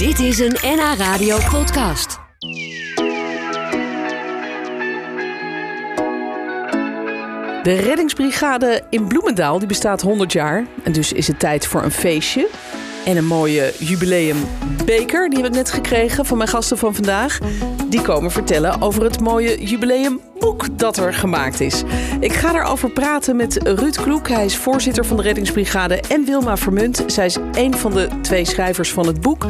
Dit is een NH Radio podcast. De reddingsbrigade in Bloemendaal die bestaat 100 jaar. En dus is het tijd voor een feestje. En een mooie jubileumbeker. Die heb ik net gekregen van mijn gasten van vandaag. Die komen vertellen over het mooie jubileumboek dat er gemaakt is. Ik ga daarover praten met Ruud Kloek. Hij is voorzitter van de reddingsbrigade. En Wilma Vermunt. Zij is een van de twee schrijvers van het boek.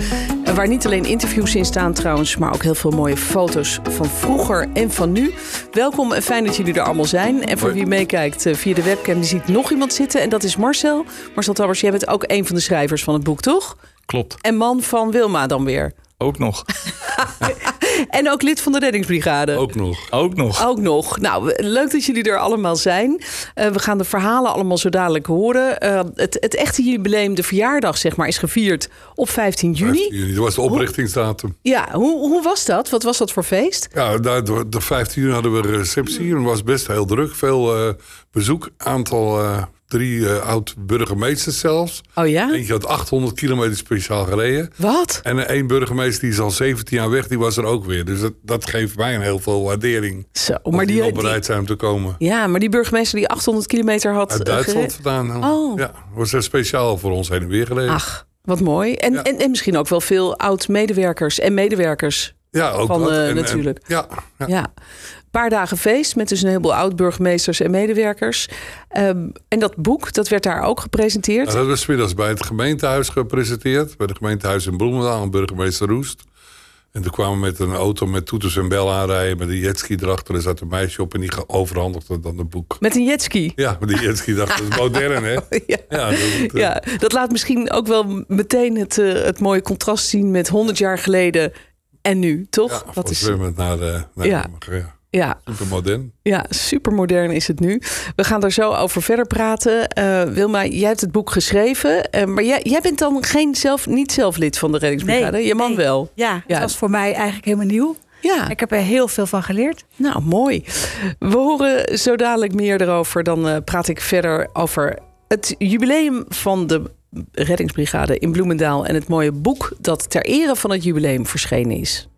Waar niet alleen interviews in staan trouwens, maar ook heel veel mooie foto's van vroeger en van nu. Welkom en fijn dat jullie er allemaal zijn. En voor wie meekijkt eh, via de webcam, die ziet nog iemand zitten. En dat is Marcel. Marcel Tabbers, jij bent ook een van de schrijvers van het boek, toch? Klopt, En man van Wilma dan weer. ook nog. En ook lid van de reddingsbrigade. Ook nog. Ook nog. Ook nog. Nou, leuk dat jullie er allemaal zijn. Eh, we gaan de verhalen allemaal zo dadelijk horen. Eh, het, het echte jubileum, de verjaardag zeg maar, is gevierd op 15 juni. 15 juni. Dat was de oprichtingsdatum. Ja, hoe, hoe was dat? Wat was dat voor feest? Ja, daar, de, de 15 juni hadden we een receptie. En het was best heel druk. Veel eh, bezoek. Aantal, eh, drie eh, oud-burgemeesters zelfs. Oh ja? Eentje had 800 kilometer speciaal gereden. Wat? En één burgemeester die is al 17 jaar weg, die was er ook weer. Dus dat, dat geeft mij een heel veel waardering. Zo, Maar die, die, al bereid zijn om te komen. ja, maar die burgemeester die 800 kilometer had Uit eh, Duitsland vandaan. Oh. Ja, was er speciaal voor ons heen en weer gereden. Ach, wat mooi. En, Ja. en, en misschien ook wel veel oud-medewerkers en medewerkers. ja, ook van, dat. eh, En- en- natuurlijk. ja, ja. Ja. Paar dagen feest met dus een heleboel oud-burgemeesters en medewerkers. Ehm, en dat boek, dat werd daar ook gepresenteerd. Nou, dat was middags bij het gemeentehuis gepresenteerd. Bij het gemeentehuis in Bloemendaal, aan burgemeester Roest. En toen kwamen we met een auto met toeters en bel aanrijden... met een jetski erachter. Er zat een meisje op en die overhandigde dan het boek. Met een jetski. Ja, maar die jetski dacht, dat is modern, hè? Ja. Ja, dat, dat- Ja, dat laat misschien ook wel meteen het, eh, het mooie contrast zien met 100 jaar geleden en nu, toch? ja, van is, naar de... Naar Ja. ja. Ja, Super modern. ja, super modern is het nu. We gaan daar zo over verder praten. Eh, Wilma, jij hebt het boek geschreven, eh, maar jij, jij bent dan geen zelf, niet zelf lid van de reddingsbrigade. Je man nee. wel. Ja, het was voor mij eigenlijk helemaal nieuw. Ja. Ik heb er heel veel van geleerd. Nou, mooi. We horen zo dadelijk meer erover. Dan eh, praat ik verder over het jubileum van de reddingsbrigade in Bloemendaal... en het mooie boek dat ter ere van het jubileum verschenen is.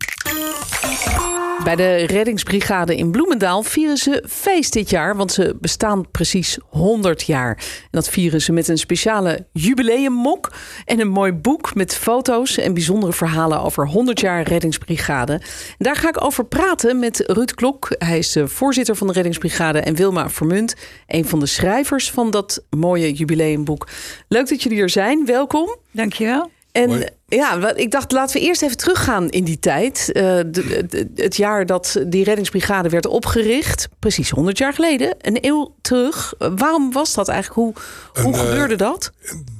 Bij de reddingsbrigade in Bloemendaal vieren ze feest dit jaar, want ze bestaan precies 100 jaar. En dat vieren ze met een speciale jubileummok en een mooi boek met foto's en bijzondere verhalen over 100 jaar reddingsbrigade. En daar ga ik over praten met Ruud Klok. Hij is de voorzitter van de reddingsbrigade en Wilma Vermunt, een van de schrijvers van dat mooie jubileumboek. Leuk dat jullie er zijn. Welkom. Dankjewel. En Mooi. ja, wat- ik dacht, laten we eerst even teruggaan in die tijd. Eh, de- de- het jaar dat die reddingsbrigade werd opgericht. Precies 100 jaar geleden. Een eeuw terug. Waarom was dat eigenlijk? Hoe, En, eh, gebeurde dat?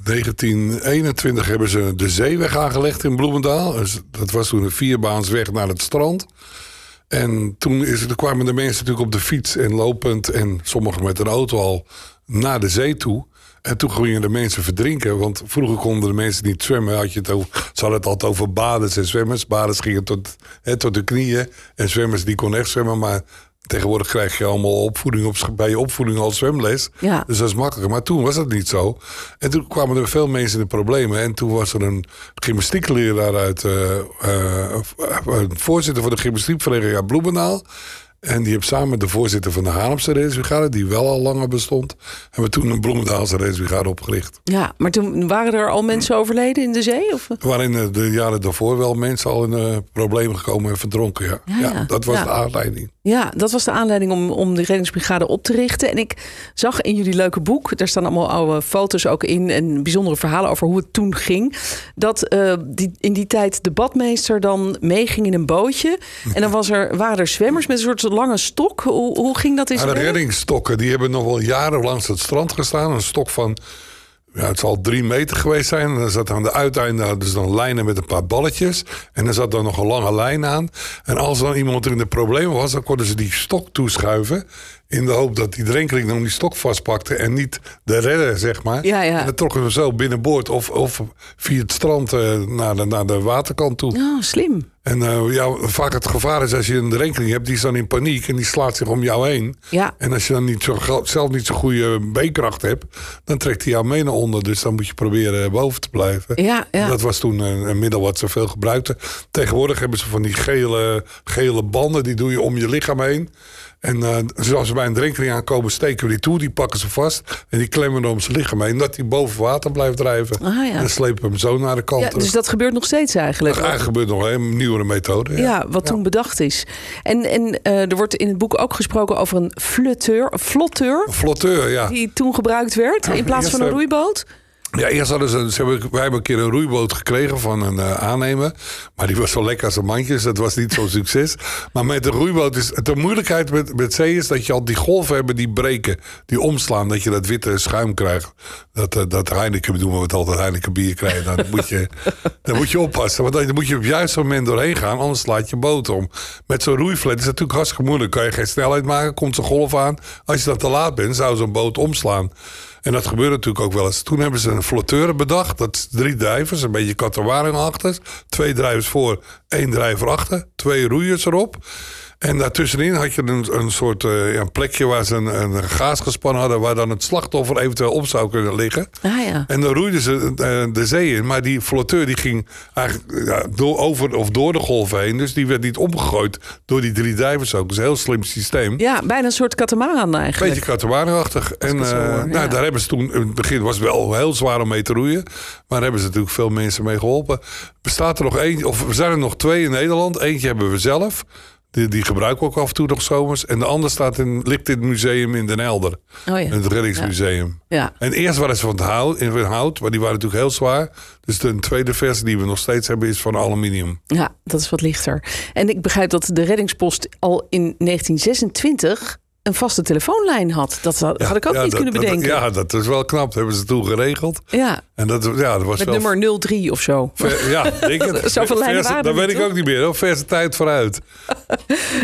1921 hebben ze de zeeweg aangelegd in Bloemendaal. Dus dat was toen een vierbaansweg naar het strand. En toen, is, toen kwamen de mensen natuurlijk op de fiets en lopend... en sommigen met een auto al naar de zee toe. En toen gingen de mensen verdrinken. Want vroeger konden de mensen niet zwemmen. Had je het over, ze hadden het altijd over baders en zwemmers. Baders gingen tot, hè, tot de knieën. En zwemmers die konden echt zwemmen. Maar tegenwoordig krijg je allemaal opvoeding op, bij je opvoeding al zwemles. Ja. Dus dat is makkelijker. Maar toen was dat niet zo. En toen kwamen er veel mensen in de problemen. En toen was er een gymnastiekleraar uit... een voorzitter van de gymnastiekvereniging uit Bloemendaal. En die heeft samen met de voorzitter van de Haarlemse reddingsbrigade... die wel al langer bestond... hebben we toen een Bloemendaalse reddingsbrigade opgericht. Ja, maar toen waren er al mensen overleden in de zee? Of? Er waren in de, jaren daarvoor wel mensen al in eh, problemen gekomen en verdronken. Ja, Ja, ja. dat was de aanleiding. Ja, dat was de aanleiding om, om de reddingsbrigade op te richten. En ik zag in jullie leuke boek, daar staan allemaal oude foto's ook in en bijzondere verhalen over hoe het toen ging. Dat eh, die, in die tijd de badmeester dan meeging in een bootje. En dan was er, waren er zwemmers met een soort lange stok. Hoe, hoe ging dat in zijn werk? reddingsstokken die hebben nog wel jaren langs het strand gestaan. Een stok van, ja, het zal drie meter geweest zijn. En dan zat aan de uiteinde ze dan lijnen met een paar balletjes. En er zat dan nog een lange lijn aan. En als dan iemand er in de problemen was, dan konden ze die stok toeschuiven. In de hoop dat die drenkeling dan die stok vastpakte en niet de redder, zeg maar. Ja, ja. En dan trokken we zo binnenboord of, of via het strand eh, naar, de, naar de waterkant toe. Oh, slim. En eh, ja, vaak het gevaar is als je een rekening hebt, die is dan in paniek en die slaat zich om jou heen. Ja. En als je dan niet zo, zelf niet zo'n goede beenkracht hebt, dan trekt hij jou mee naar onder. Dus dan moet je proberen boven te blijven. Ja, ja. Dat was toen een, een middel wat ze veel gebruikten. Tegenwoordig hebben ze van die gele, gele banden, die doe je om je lichaam heen. En eh, zoals ze bij een rekening aankomen, steken we die toe, die pakken ze vast. En die klemmen er om zijn lichaam heen, dat hij boven water blijft drijven. Ah, ja. En dan slepen we hem zo naar de kant. ja, dus dat gebeurt nog steeds eigenlijk. Dat eigenlijk gebeurt nog een nieuwere methode. Ja, wat toen bedacht is. En, en eh, er wordt in het boek ook gesproken over een flotteur, een flotteur, ja. die toen gebruikt werd in plaats van een roeiboot. Ja, eerst hadden ze, ze hebben, wij hebben een keer een roeiboot gekregen van een eh, aannemer. Maar die was zo lekker als een mandje, dus dat was niet zo'n succes. Maar met de roeiboot is de moeilijkheid met, met zee is dat je al die golven hebben die breken, die omslaan, dat je dat witte schuim krijgt. Dat, eh, dat Heineken, doen we het altijd Heineken bier krijgen. Dan moet je, dan moet je oppassen, want dan moet je op het juiste moment doorheen gaan, anders slaat je boot om. Met zo'n roeiflet is het natuurlijk hartstikke moeilijk. Kan je geen snelheid maken, komt zo'n golf aan. Als je dan te laat bent, zou zo'n boot omslaan. En dat gebeurde natuurlijk ook wel eens. Toen hebben ze een flotteur bedacht. Dat is drie drijvers, een beetje katamaran achter. Twee drijvers voor, één drijver achter. Twee roeiers erop. En daartussenin had je een, een soort eh, een plekje waar ze een, een gaas gespannen hadden... waar dan het slachtoffer eventueel op zou kunnen liggen. Ah ja. En dan roeiden ze eh, de zee in. Maar die flotteur die ging eigenlijk ja, door, over of door de golven heen. Dus die werd niet omgegooid door die drie drijvers ook. Dat is een heel slim systeem. Ja, bijna een soort katamaran eigenlijk. Beetje katamaranachtig. En eh, nou, ja. daar hebben ze toen, in het begin was het wel heel zwaar om mee te roeien. Maar daar hebben ze natuurlijk veel mensen mee geholpen. Bestaat er nog één, of er zijn er nog twee in Nederland. Eentje hebben we zelf. Die, die gebruiken we ook af en toe nog zomers. En de andere staat in, ligt in het museum in Den Helder. Oh ja. Het reddingsmuseum. Ja. En eerst waren ze van het hout, in hout, maar die waren natuurlijk heel zwaar. Dus de tweede versie die we nog steeds hebben is van aluminium. Ja, dat is wat lichter. En ik begrijp dat de reddingspost al in 1926 een vaste telefoonlijn had. Dat had, ik ook Ja, niet dat- kunnen dat- bedenken. ja, dat is wel knap. Dat hebben ze toen geregeld. ja, En dat, ja, dat was met wel nummer 03 of zo. Ver- ja, denk het. Zoveel lijnen waren Dat weet ik ook niet meer. Hoor. Verse tijd vooruit.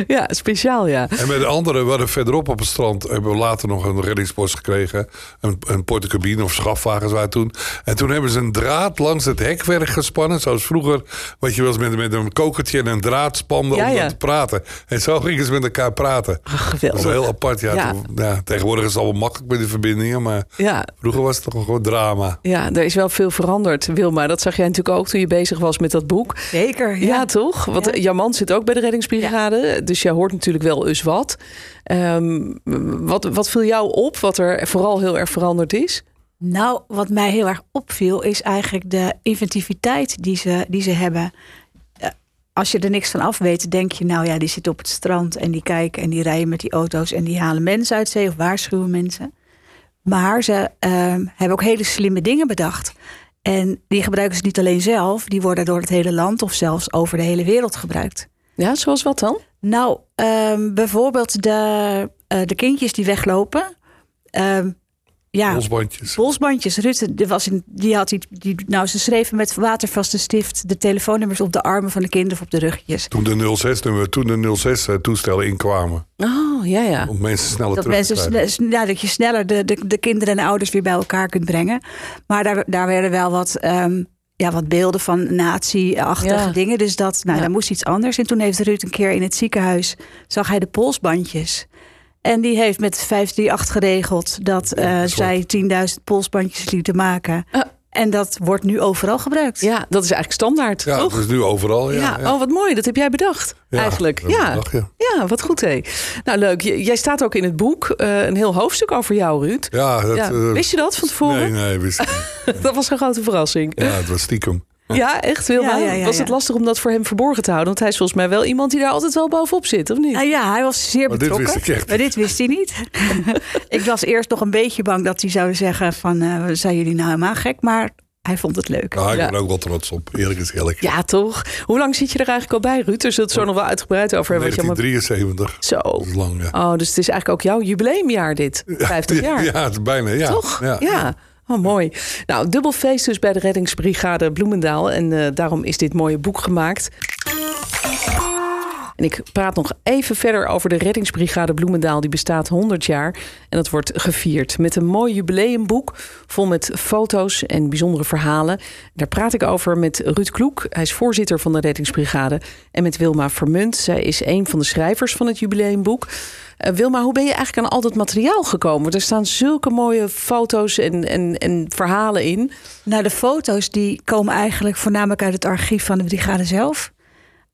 Ja, speciaal ja. En met de andere, we hadden verderop op het strand... hebben we later nog een reddingspost gekregen. Een, een portecabine of schafwagens waren toen. En toen hebben ze een draad langs het hekwerk gespannen. Zoals vroeger, wat je wel eens met, met een kokertje en een draad spande Ja, om dan te praten. En zo gingen ze met elkaar praten. Ach, Dat geweldig. was heel apart. Ja, Ja. Toen- ja, tegenwoordig is het allemaal makkelijk met de verbindingen. Maar Ja, vroeger was het toch gewoon drama. ja, er is wel veel veranderd, Wilma. Dat zag jij natuurlijk ook toen je bezig was met dat boek. Zeker. Ja, Ja. toch? Want Ja. jouw man zit ook bij de reddingsbrigade. Dus jij hoort natuurlijk wel eens wat. Ehm, wat. Wat viel jou op, wat er vooral heel erg veranderd is? Nou, wat mij heel erg opviel is eigenlijk de inventiviteit die ze, die ze hebben. Als je er niks van af weet, denk je, nou ja, die zitten op het strand en die kijken en die rijden met die auto's en die halen mensen uit zee of waarschuwen mensen. Maar ze ehm, hebben ook hele slimme dingen bedacht. En die gebruiken ze niet alleen zelf, die worden door het hele land of zelfs over de hele wereld gebruikt. Ja, zoals wat dan? Nou, ehm, bijvoorbeeld de, eh, de kindjes die weglopen. Ehm, ja, Polsbandjes. polsbandjes. Rutte, die, was in, die had die, die, nou, ze schreven met watervaste stift de telefoonnummers op de armen van de kinderen of op de rugjes. Toen de 06 nummer, toen de 06 eh, toestellen inkwamen. Oh, ja, ja. Om mensen sneller Dat, terug mensen, te krijgen. sne- ja, dat je sneller de, de, de kinderen en de ouders weer bij elkaar kunt brengen. Maar daar, daar werden wel wat, ehm, ja, wat beelden van nazi-achtige Ja. dingen. Dus dat, nou, Ja. daar moest iets anders. En toen heeft Ruud een keer in het ziekenhuis, zag hij de polsbandjes. En die heeft met 538 geregeld dat eh, zij 10.000 polsbandjes lieten maken. En dat wordt nu overal gebruikt. Ja, dat is eigenlijk standaard, Ja, toch? dat is nu overal. Ja, Ja, ja. oh wat mooi. Dat heb jij bedacht, Ja, eigenlijk. Ja. ja, wat goed hé. Nou, leuk. J- Jij staat ook in het boek. eh, een heel hoofdstuk over jou, Ruud. Ja, dat, Ja. eh, Wist je dat van tevoren? Nee, nee, wist ik niet. Dat was een grote verrassing. Ja, het was stiekem. Ja, echt Wilma? Ja, ja, ja, was het lastig om dat voor hem verborgen te houden? Want hij is volgens mij wel iemand die daar altijd wel bovenop zit, of niet? Nou ja, hij was zeer Maar dit betrokken. wist ik echt Maar dit wist hij niet. ik was eerst nog een beetje bang dat hij zou zeggen van... eh, zijn jullie nou helemaal gek? Maar hij vond het leuk. Ja, ik Ja. ben er ook wel trots op. Eerlijk is eerlijk. Ja, toch? Hoe lang zit je er eigenlijk al bij, Ruud? Er zult het zo nog wel uitgebreid over hebben. wat je allemaal- 1973. Zo. Lang, ja. Oh, dus het is eigenlijk ook jouw jubileumjaar dit. 50 jaar. Ja, het is bijna, ja. Toch? Ja. Ja. Oh, mooi. Nou, dubbel feest dus bij de reddingsbrigade Bloemendaal. En eh, daarom is dit mooie boek gemaakt. En ik praat nog even verder over de reddingsbrigade Bloemendaal. Die bestaat 100 jaar en dat wordt gevierd met een mooi jubileumboek vol met foto's en bijzondere verhalen. Daar praat ik over met Ruud Kloek. Hij is voorzitter van de reddingsbrigade en met Wilma Vermunt. Zij is een van de schrijvers van het jubileumboek. Uh, Wilma, hoe ben je eigenlijk aan al dat materiaal gekomen? Er staan zulke mooie foto's en, en, en verhalen in. Nou, de foto's die komen eigenlijk voornamelijk uit het archief van de brigade zelf.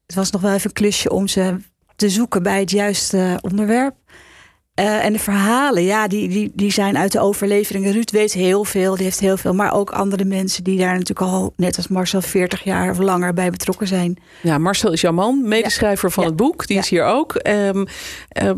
Het was nog wel even een klusje om ze te zoeken bij het juiste onderwerp. Uh, en de verhalen, ja, die, die, die zijn uit de overleveringen. Ruud weet heel veel, die heeft heel veel. Maar ook andere mensen die daar natuurlijk al, net als Marcel, 40 jaar of langer bij betrokken zijn. Ja, Marcel is jouw man, medeschrijver van het boek. Die is hier ook. Um, uh,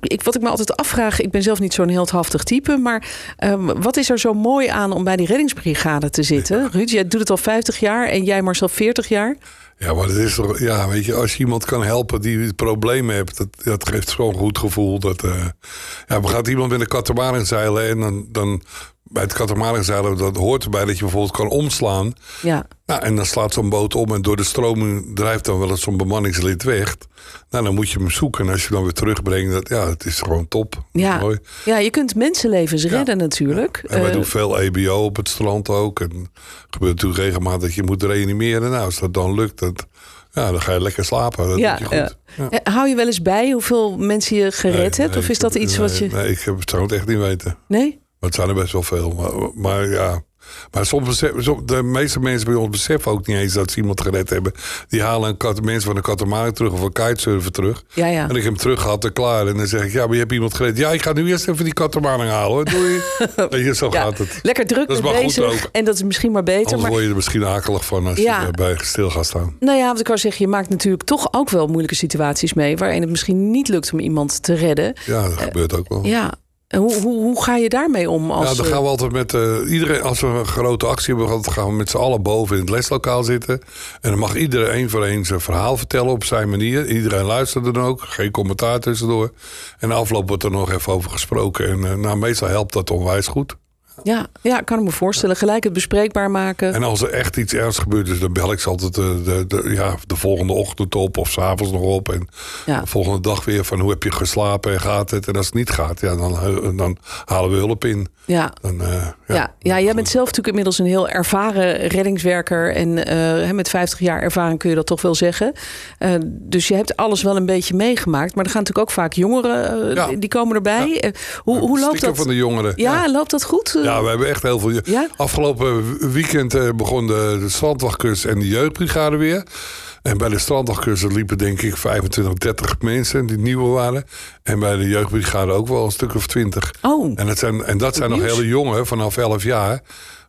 ik, wat ik me altijd afvraag, ik ben zelf niet zo'n heldhaftig type. Maar um, wat is er zo mooi aan om bij die reddingsbrigade te zitten? Ruud, jij doet het al 50 jaar en jij Marcel 40 jaar. Ja, maar het is toch, ja, weet je, als je iemand kan helpen die problemen heeft, dat, dat geeft zo'n goed gevoel. Dat, uh, ja, gaat iemand met een zeilen en dan, dan bij het katamaran zeilen, dat hoort erbij dat je bijvoorbeeld kan omslaan. Ja. Nou, en dan slaat zo'n boot om en door de stroming drijft dan wel eens zo'n bemanningslid weg. Nou, dan moet je hem zoeken. En als je dan weer terugbrengt, dat, ja, het is gewoon top. Ja, mooi. ja je kunt mensenlevens redden natuurlijk. En wij Uh, doen veel EBO op het strand ook. En het gebeurt natuurlijk regelmatig dat je moet reanimeren. Nou, als dat dan lukt, dat, ja, dan ga je lekker slapen. Dat Ja, doet je goed. Ja. eh, Hou je wel eens bij hoeveel mensen je gered Nee, hebt? nee, Of is dat heb- iets wat je... Nee, nee, ik heb, zou het echt niet weten. Nee? Maar het zijn er best wel veel. Maar, maar ja. Maar soms besef, som- de meeste mensen bij ons beseffen ook niet eens dat ze iemand gered hebben. Die halen een kat, mensen van een katamaran terug of een kitesurfer terug. Ja, ja. En ik heb hem terug gehad en klaar. En dan zeg ik, ja, maar je hebt iemand gered. Ja, ik ga nu eerst even die katamaran halen hoor. Doei. Weet je, zo Ja, gaat het. Lekker druk Dat is mee maar goed bezig. ook. En dat is misschien maar beter. Anders Maar, word je er misschien akelig van als Ja. je erbij stil gaat staan. nou ja, wat ik wou zeggen, je maakt natuurlijk toch ook wel moeilijke situaties mee. Waarin het misschien niet lukt om iemand te redden. Ja, dat gebeurt ook wel. Ja. Hoe, hoe, hoe ga je daarmee om? Als, Ja, dan eh, gaan we altijd met eh, iedereen, als we een grote actie hebben, dan gaan we met z'n allen boven in het leslokaal zitten. En dan mag iedereen één voor één zijn verhaal vertellen op zijn manier. Iedereen luistert er dan ook, geen commentaar tussendoor. En afloop wordt er nog even over gesproken. En eh, nou, meestal helpt dat onwijs goed. Ja, ja, ik kan ik me voorstellen. Gelijk het bespreekbaar maken. En als er echt iets ernstigs gebeurt, dus dan bel ik ze altijd de, de, de, ja, de volgende ochtend op of s'avonds nog op. En Ja. de volgende dag weer van hoe heb je geslapen en gaat het? En als het niet gaat, ja, dan, eh, dan halen we hulp in. Ja. Dan, eh, Ja, ja, jij bent zelf natuurlijk inmiddels een heel ervaren reddingswerker. En eh, met 50 jaar ervaring kun je dat toch wel zeggen. Eh, dus je hebt alles wel een beetje meegemaakt. Maar er gaan natuurlijk ook vaak jongeren, eh, Ja. die komen erbij. Eh, hoe, hoe loopt dat? van de jongeren. ja, loopt dat goed? Ja, we hebben echt heel veel. Ja? Afgelopen weekend eh, begon de, de strandwachtcursus en de jeugdbrigade weer. En bij de strandwachtcursus liepen denk ik 25, 30 mensen die nieuwe waren. En bij de jeugdbrigade ook wel een stuk of 20. Oh, En dat zijn, en dat zijn nog hele jongen vanaf 11 jaar.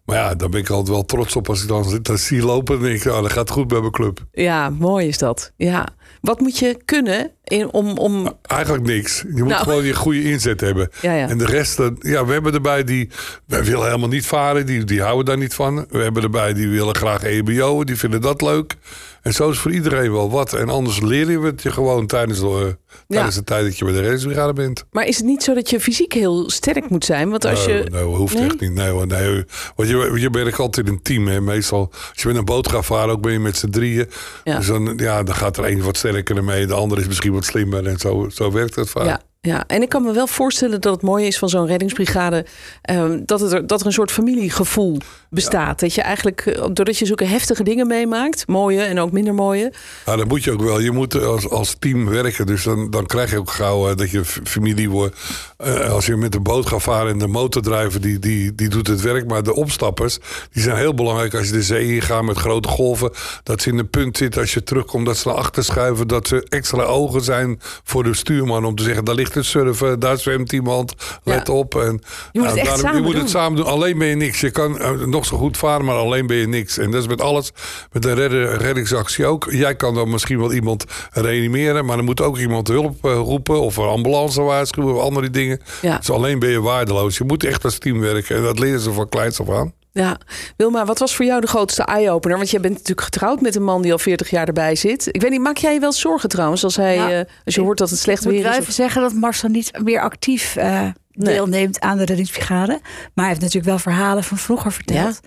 Maar ja, daar ben ik altijd wel trots op als ik dan zie lopen. En denk ik, oh, dat gaat goed bij mijn club. ja, mooi is dat. Ja. Wat moet je kunnen in, om... om... Eigenlijk niks. Je moet Nou. gewoon je goede inzet hebben. Ja, ja. En de rest, ja, we hebben erbij die wij willen helemaal niet varen, die, die houden daar niet van. We hebben erbij die willen graag EBO, die vinden dat leuk. En zo is voor iedereen wel wat. En anders leer je het je gewoon tijdens, de, eh, tijdens de tijd dat je bij de reddingsbrigade bent. Maar is het niet zo dat je fysiek heel sterk moet zijn? Want als nee, je... nee, hoeft Nee? echt niet. Nee, hoor, nee. Want je, je bent altijd een team. Hè. Meestal, als je met een boot gaat varen, ook ben je met z'n drieën. Ja. Dus dan, ja, dan gaat er een wat sterker ermee. De ander is misschien wat slimmer. En zo, zo werkt het vaak. Ja, ja, en ik kan me wel voorstellen dat het mooie is van zo'n reddingsbrigade. ehm, dat, het er, dat er een soort familiegevoel bestaat. Dat je eigenlijk, eh, doordat je zulke heftige dingen meemaakt, mooie en ook minder mooie. Ja, dat moet je ook wel. Je moet als, als team werken. Dus dan, dan krijg je ook gauw dat je familie wordt. Eh, als je met de boot gaat varen en de motordrijver die, die, die doet het werk. Maar de opstappers, die zijn heel belangrijk als je de zee ingaat met grote golven. Dat ze in een punt zitten als je terugkomt, dat ze naar achter schuiven. Dat ze extra ogen zijn voor de stuurman om te zeggen, daar ligt surfen, daar zwemt iemand. Let Ja. op. En, Je moet het echt daarom- samen je moet doen. het samen doen. Alleen ben je niks. Je kan eh, nog zo goed varen, maar alleen ben je niks. En dat is met alles. Met een redder- reddingsactie ook. Jij kan dan misschien wel iemand reanimeren, maar dan moet ook iemand hulp eh, roepen of een ambulance waarschuwen of andere dingen. Ja. Dus alleen ben je waardeloos. Je moet echt als team werken. En dat leren ze van kleins af aan. Ja, Wilma, wat was voor jou de grootste eye-opener? Want jij bent natuurlijk getrouwd met een man die al 40 jaar erbij zit. Ik weet niet, maak jij je wel zorgen trouwens als, hij, Ja. eh, als je hoort dat het slecht Ik moet weer is? even zeggen dat Marcel niet meer actief eh, deelneemt aan de reddingsbrigade. Maar hij heeft natuurlijk wel verhalen van vroeger verteld.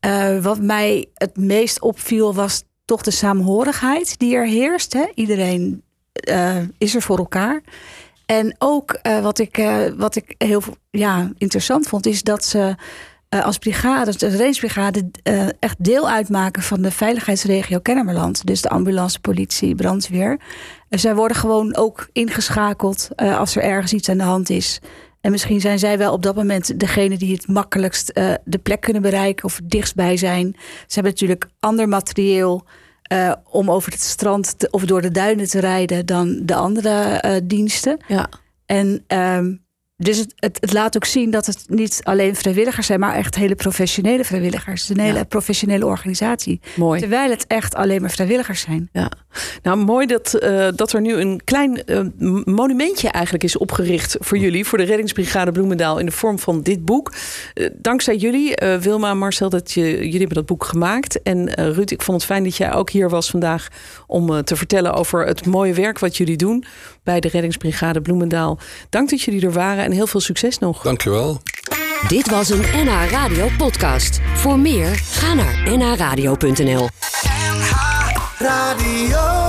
Eh, wat mij het meest opviel was toch de saamhorigheid die er heerst. Hè? Iedereen is er voor elkaar. En ook wat, ik, wat ik heel ja, interessant vond, is dat ze eh, als brigade, de reddingsbrigade, eh, echt deel uitmaken van de veiligheidsregio Kennemerland. Dus de ambulance, politie, brandweer. Uh, zij worden gewoon ook ingeschakeld eh, als er ergens iets aan de hand is. En misschien zijn zij wel op dat moment degene die het makkelijkst eh, de plek kunnen bereiken of dichtstbij zijn. Ze hebben natuurlijk ander materieel eh, om over het strand te- of door de duinen te rijden dan de andere eh, diensten. Ja. En ehm, dus het, het, het laat ook zien dat het niet alleen vrijwilligers zijn, maar echt hele professionele vrijwilligers. Het is een hele Ja. professionele organisatie. Mooi. Terwijl het echt alleen maar vrijwilligers zijn. Ja, nou mooi dat, eh, dat er nu een klein eh, monumentje eigenlijk is opgericht voor jullie, voor de Reddingsbrigade Bloemendaal in de vorm van dit boek. Eh, dankzij jullie, Wilma en Marcel, dat je, jullie hebben dat boek gemaakt. En Ruud, ik vond het fijn dat jij ook hier was vandaag om te vertellen over het mooie werk wat jullie doen bij de Reddingsbrigade Bloemendaal. Dank dat jullie er waren en heel veel succes nog. Dankjewel. Dit was een NH Radio podcast. Voor meer, ga naar nhradio.nl. NH Radio.